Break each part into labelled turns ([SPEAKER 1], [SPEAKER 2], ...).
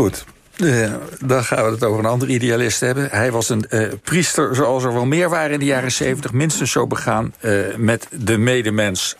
[SPEAKER 1] Goed. Uh, dan gaan we het over een andere idealist hebben. Hij was een uh, priester zoals er wel meer waren in de jaren zeventig. Minstens zo begaan uh, met de medemens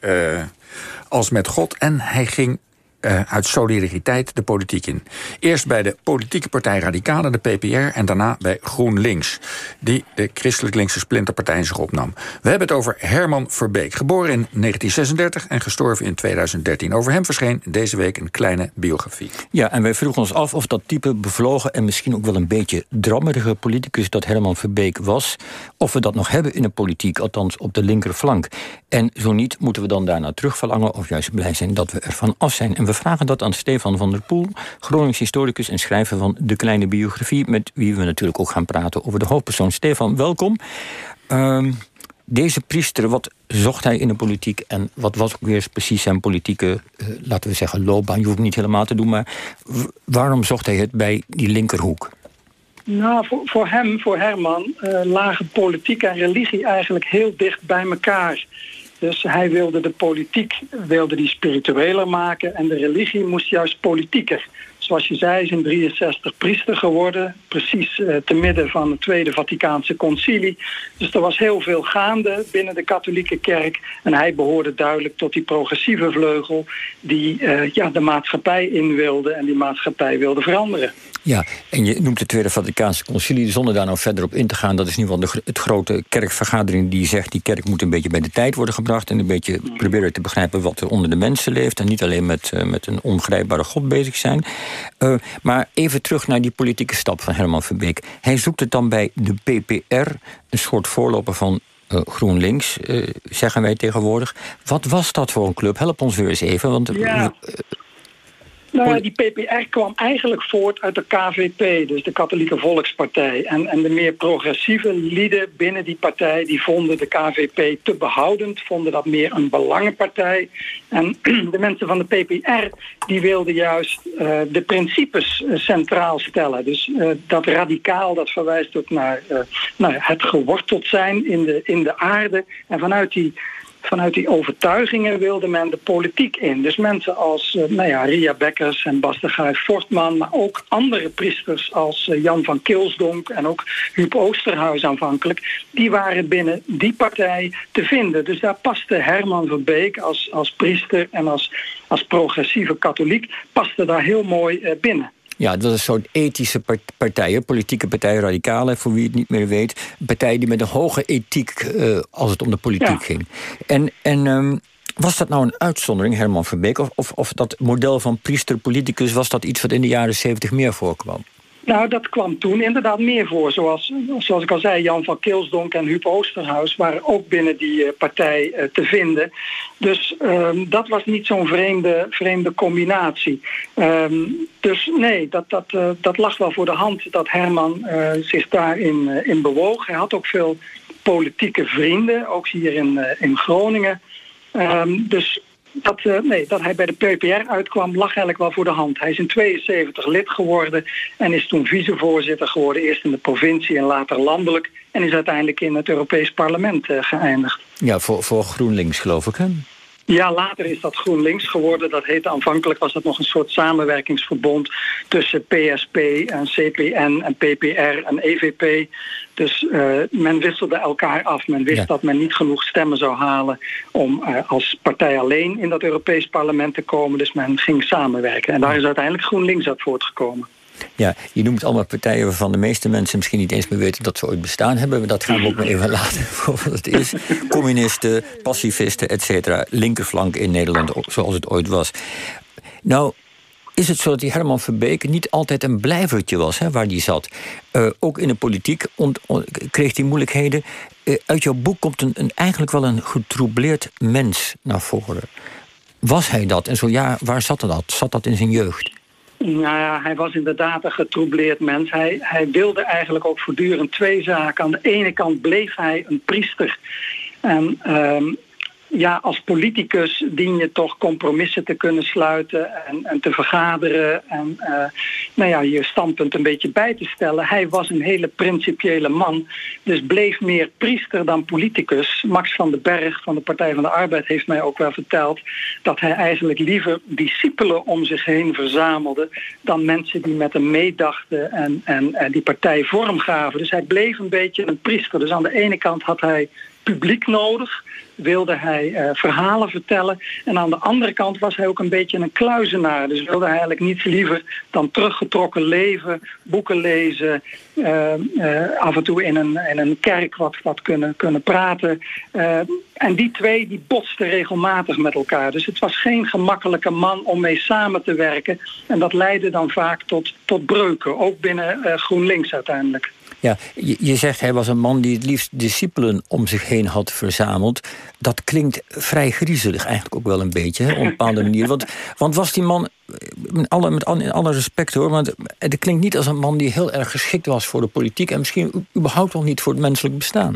[SPEAKER 1] als met God. En hij ging uh, uit solidariteit de politiek in. Eerst bij de politieke partij Radicalen, de PPR... en daarna bij GroenLinks, die de christelijk linkse splinterpartij zich opnam. We hebben het over Herman Verbeek, geboren in 1936 en gestorven in 2013. Over hem verscheen deze week een kleine biografie.
[SPEAKER 2] Ja, en wij vroegen ons af of dat type bevlogen... en misschien ook wel een beetje drammerige politicus dat Herman Verbeek was... of we dat nog hebben in de politiek, althans op de linkerflank. En zo niet, moeten we dan daarna terugverlangen... of juist blij zijn dat we ervan af zijn... we vragen dat aan Stefan van der Poel, Gronings historicus en schrijver van De Kleine Biografie, met wie we natuurlijk ook gaan praten over de hoofdpersoon. Stefan, welkom. Uh, deze priester, wat zocht hij in de politiek en wat was ook weer precies zijn politieke, uh, laten we zeggen, loopbaan? Je hoeft niet helemaal te doen, maar waarom zocht hij het bij die linkerhoek?
[SPEAKER 3] Nou, voor, hem, voor Herman, uh, lagen politiek en religie eigenlijk heel dicht bij elkaar. Dus hij wilde de politiek wilde die spiritueler maken en de religie moest juist politieker. Zoals je zei, is in 63 priester geworden, precies uh, te midden van het Tweede Vaticaanse Concilie. Dus er was heel veel gaande binnen de katholieke kerk. En hij behoorde duidelijk tot die progressieve vleugel die uh, ja, de maatschappij in wilde en die maatschappij wilde veranderen.
[SPEAKER 2] Ja, en je noemt het Tweede Vaticaanse Concilie, zonder daar nou verder op in te gaan. Dat is ieder geval de, het grote kerkvergadering die zegt... die kerk moet een beetje bij de tijd worden gebracht... en een beetje proberen te begrijpen wat er onder de mensen leeft... en niet alleen met, uh, met een ongrijpbare God bezig zijn. Maar even terug naar die politieke stap van Herman Verbeek. Hij zoekt het dan bij de PPR, een soort voorloper van uh, GroenLinks, uh, zeggen wij tegenwoordig. Wat was dat voor een club? Help ons weer eens even. Want
[SPEAKER 3] ja. Nou ja, die PPR kwam eigenlijk voort uit de KVP, dus de Katholieke Volkspartij. En, en de meer progressieve lieden binnen die partij, die vonden de KVP te behoudend, vonden dat meer een belangenpartij. En de mensen van de PPR, die wilden juist uh, de principes uh, centraal stellen. Dus uh, dat radicaal, dat verwijst ook naar, naar het geworteld zijn in de, in de aarde. En vanuit die vanuit die overtuigingen wilde men de politiek in. Dus mensen als uh, nou ja, Ria Bekkers en Bas de Graaf Fortman... maar ook andere priesters als uh, Jan van Kilsdonk en ook Huub Oosterhuis aanvankelijk... die waren binnen die partij te vinden. Dus daar paste Herman Verbeek als, als priester en als, als progressieve katholiek... paste daar heel mooi uh, binnen.
[SPEAKER 2] Ja, dat is zo'n ethische partijen, politieke partijen, radicalen, voor wie het niet meer weet. Partijen die met een hoge ethiek, uh, als het om de politiek ja. ging. En, en um, was dat nou een uitzondering, Herman Verbeek? Of, of, of dat model van priester-politicus, was dat iets wat in de jaren zeventig meer voorkwam?
[SPEAKER 3] Nou, dat kwam toen inderdaad meer voor. Zoals, zoals ik al zei, Jan van Kilsdonk en Huub Oosterhuis waren ook binnen die uh, partij uh, te vinden. Dus um, dat was niet zo'n vreemde, vreemde combinatie. Um, dus nee, dat, dat, uh, dat lag wel voor de hand dat Herman zich daarin in bewoog. Hij had ook veel politieke vrienden, ook hier in, in Groningen. Um, dus dat, uh, nee, dat hij bij de PPR uitkwam, lag eigenlijk wel voor de hand. Hij is in 72 lid geworden en is toen vicevoorzitter geworden. Eerst in de provincie en later landelijk. En is uiteindelijk in het Europees parlement uh, geëindigd.
[SPEAKER 2] Ja, voor, voor GroenLinks geloof ik, hè?
[SPEAKER 3] Ja, later is dat GroenLinks geworden. Dat heette aanvankelijk was dat nog een soort samenwerkingsverbond tussen PSP en CPN en PPR en EVP. Dus uh, men wisselde elkaar af. Men wist ja. dat men niet genoeg stemmen zou halen om uh, als partij alleen in dat Europees parlement te komen. Dus men ging samenwerken. En daar is uiteindelijk GroenLinks uit voortgekomen.
[SPEAKER 2] Ja, je noemt allemaal partijen waarvan de meeste mensen misschien niet eens meer weten dat ze ooit bestaan hebben. Dat gaan we ook maar even laten voor wat het is. Communisten, pacifisten, et cetera. Linkerflank in Nederland, zoals het ooit was. Nou, is het zo dat die Herman Verbeek niet altijd een blijvertje was hè, waar die zat. Uh, ook in de politiek kreeg hij moeilijkheden. Uh, uit jouw boek komt een, een, eigenlijk wel een getroubleerd mens naar voren. Was hij dat? En zo ja, waar zat dat? Zat dat in zijn jeugd?
[SPEAKER 3] Nou ja, hij was inderdaad een getroubleerd mens. Hij, hij wilde eigenlijk ook voortdurend twee zaken. Aan de ene kant bleef hij een priester. En um, ja, als politicus dien je toch compromissen te kunnen sluiten en, en te vergaderen. En uh, nou ja, je standpunt een beetje bij te stellen. Hij was een hele principiële man, dus bleef meer priester dan politicus. Max van den Berg van de Partij van de Arbeid heeft mij ook wel verteld dat hij eigenlijk liever discipelen om zich heen verzamelde dan mensen die met hem meedachten en, en, en die partij vorm gaven. Dus hij bleef een beetje een priester. Dus aan de ene kant had hij publiek nodig wilde hij uh, verhalen vertellen. En aan de andere kant was hij ook een beetje een kluizenaar. Dus wilde hij eigenlijk niets liever dan teruggetrokken leven, boeken lezen, uh, uh, af en toe in een, in een kerk wat, wat kunnen, kunnen praten. en die twee die botsten regelmatig met elkaar. Dus het was geen gemakkelijke man om mee samen te werken. En dat leidde dan vaak tot, tot breuken, ook binnen GroenLinks uiteindelijk.
[SPEAKER 2] Ja, je, zegt hij was een man die het liefst discipelen om zich heen had verzameld. Dat klinkt vrij griezelig eigenlijk ook wel een beetje, hè, op een bepaalde manier. Want, want was die man, met alle, met alle, in alle respect hoor... want het klinkt niet als een man die heel erg geschikt was voor de politiek... en misschien überhaupt wel niet voor het menselijk bestaan.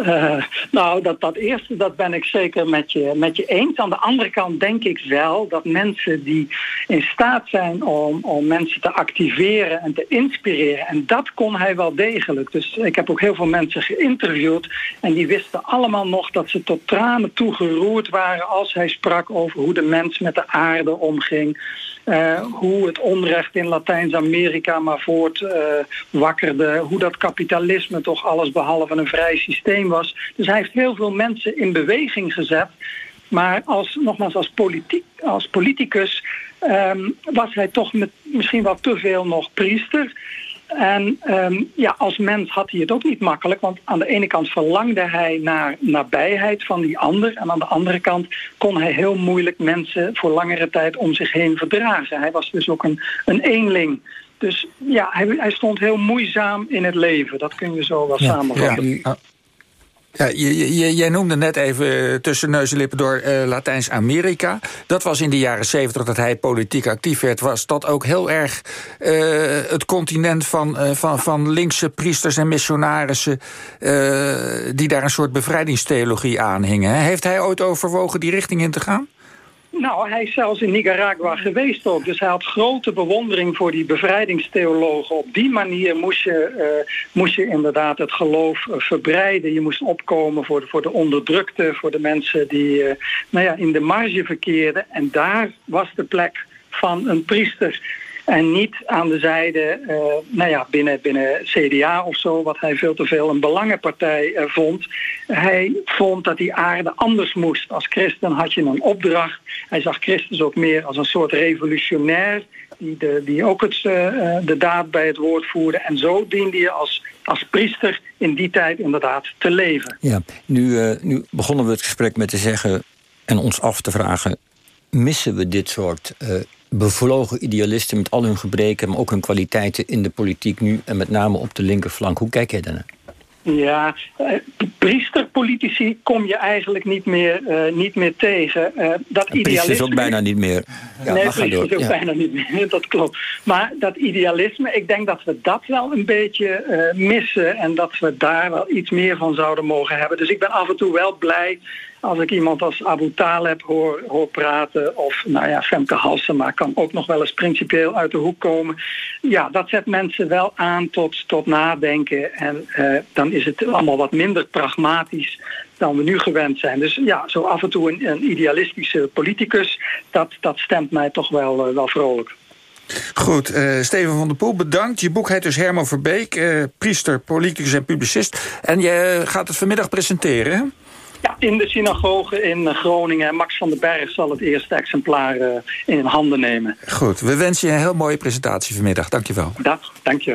[SPEAKER 3] Uh, nou, dat, dat eerste dat ben ik zeker met je, met je eens. Aan de andere kant denk ik wel dat mensen die in staat zijn om, om mensen te activeren en te inspireren, en dat kon hij wel degelijk. Dus ik heb ook heel veel mensen geïnterviewd en die wisten allemaal nog dat ze tot tranen toe geroerd waren als hij sprak over hoe de mens met de aarde omging. Uh, hoe het onrecht in Latijns-Amerika maar voortwakkerde. Uh, hoe dat kapitalisme toch alles behalve een vrij systeem was. Dus hij heeft heel veel mensen in beweging gezet. Maar als, nogmaals, als, politiek, als politicus um, was hij toch met misschien wel te veel nog priester. En um, ja, als mens had hij het ook niet makkelijk, want aan de ene kant verlangde hij naar nabijheid van die ander en aan de andere kant kon hij heel moeilijk mensen voor langere tijd om zich heen verdragen. Hij was dus ook een, een eenling. Dus ja, hij, hij stond heel moeizaam in het leven. Dat kun je zo wel ja, samenvatten. Ja.
[SPEAKER 1] Ja, jij noemde net even eh, tussen neus en lippen door uh, Latijns-Amerika. Dat was in de jaren zeventig dat hij politiek actief werd. Was dat ook heel erg uh, het continent van, van, van linkse priesters en missionarissen... die daar een soort bevrijdingstheologie aanhingen. Heeft hij ooit overwogen die richting in te gaan?
[SPEAKER 3] Nou, hij is zelfs in Nicaragua geweest ook. Dus hij had grote bewondering voor die bevrijdingstheologen. Op die manier moest je, uh, moest je inderdaad het geloof uh, verbreiden. Je moest opkomen voor de, voor de onderdrukte, voor de mensen die uh, nou ja, in de marge verkeerden. En daar was de plek van een priester. En niet aan de zijde, uh, nou ja, binnen, binnen CDA of zo, wat hij veel te veel een belangenpartij uh, vond. Hij vond dat die aarde anders moest. Als christen had je een opdracht. Hij zag Christus ook meer als een soort revolutionair. Die, die ook het, uh, de daad bij het woord voerde. En zo diende je als, als priester in die tijd inderdaad te leven.
[SPEAKER 2] Ja, nu, nu begonnen we het gesprek met te zeggen en ons af te vragen... missen we dit soort bevlogen idealisten met al hun gebreken, maar ook hun kwaliteiten in de politiek nu en met name op de linkerflank. Hoe kijk jij daarnaar?
[SPEAKER 3] Ja, uh, priesterpolitici kom je eigenlijk niet meer, uh, niet meer tegen. Uh, dat idealisme
[SPEAKER 2] is ook bijna niet meer.
[SPEAKER 3] Ja, nee, is ook ja. bijna niet meer, dat klopt. Maar dat idealisme, ik denk dat we dat wel een beetje missen... en dat we daar wel iets meer van zouden mogen hebben. Dus ik ben af en toe wel blij als ik iemand als Abu Taleb hoor, hoor praten... of nou ja, Femke Halsema kan ook nog wel eens principieel uit de hoek komen. Ja, dat zet mensen wel aan tot, tot nadenken. En uh, dan is het allemaal wat minder pragmatisch dan we nu gewend zijn. Dus ja, zo af en toe een, een idealistische politicus... dat, dat stemt mij toch wel, uh, wel vrolijk.
[SPEAKER 1] Goed, uh, Steven van der Poel, bedankt. Je boek heet dus Herman Verbeek, priester, politicus en publicist. En je gaat het vanmiddag presenteren?
[SPEAKER 3] Ja, in de synagoge in Groningen. Max van den Berg zal het eerste exemplaar uh, in handen nemen.
[SPEAKER 1] Goed, we wensen je een heel mooie presentatie vanmiddag. Dankjewel.
[SPEAKER 3] Dag, dankjewel.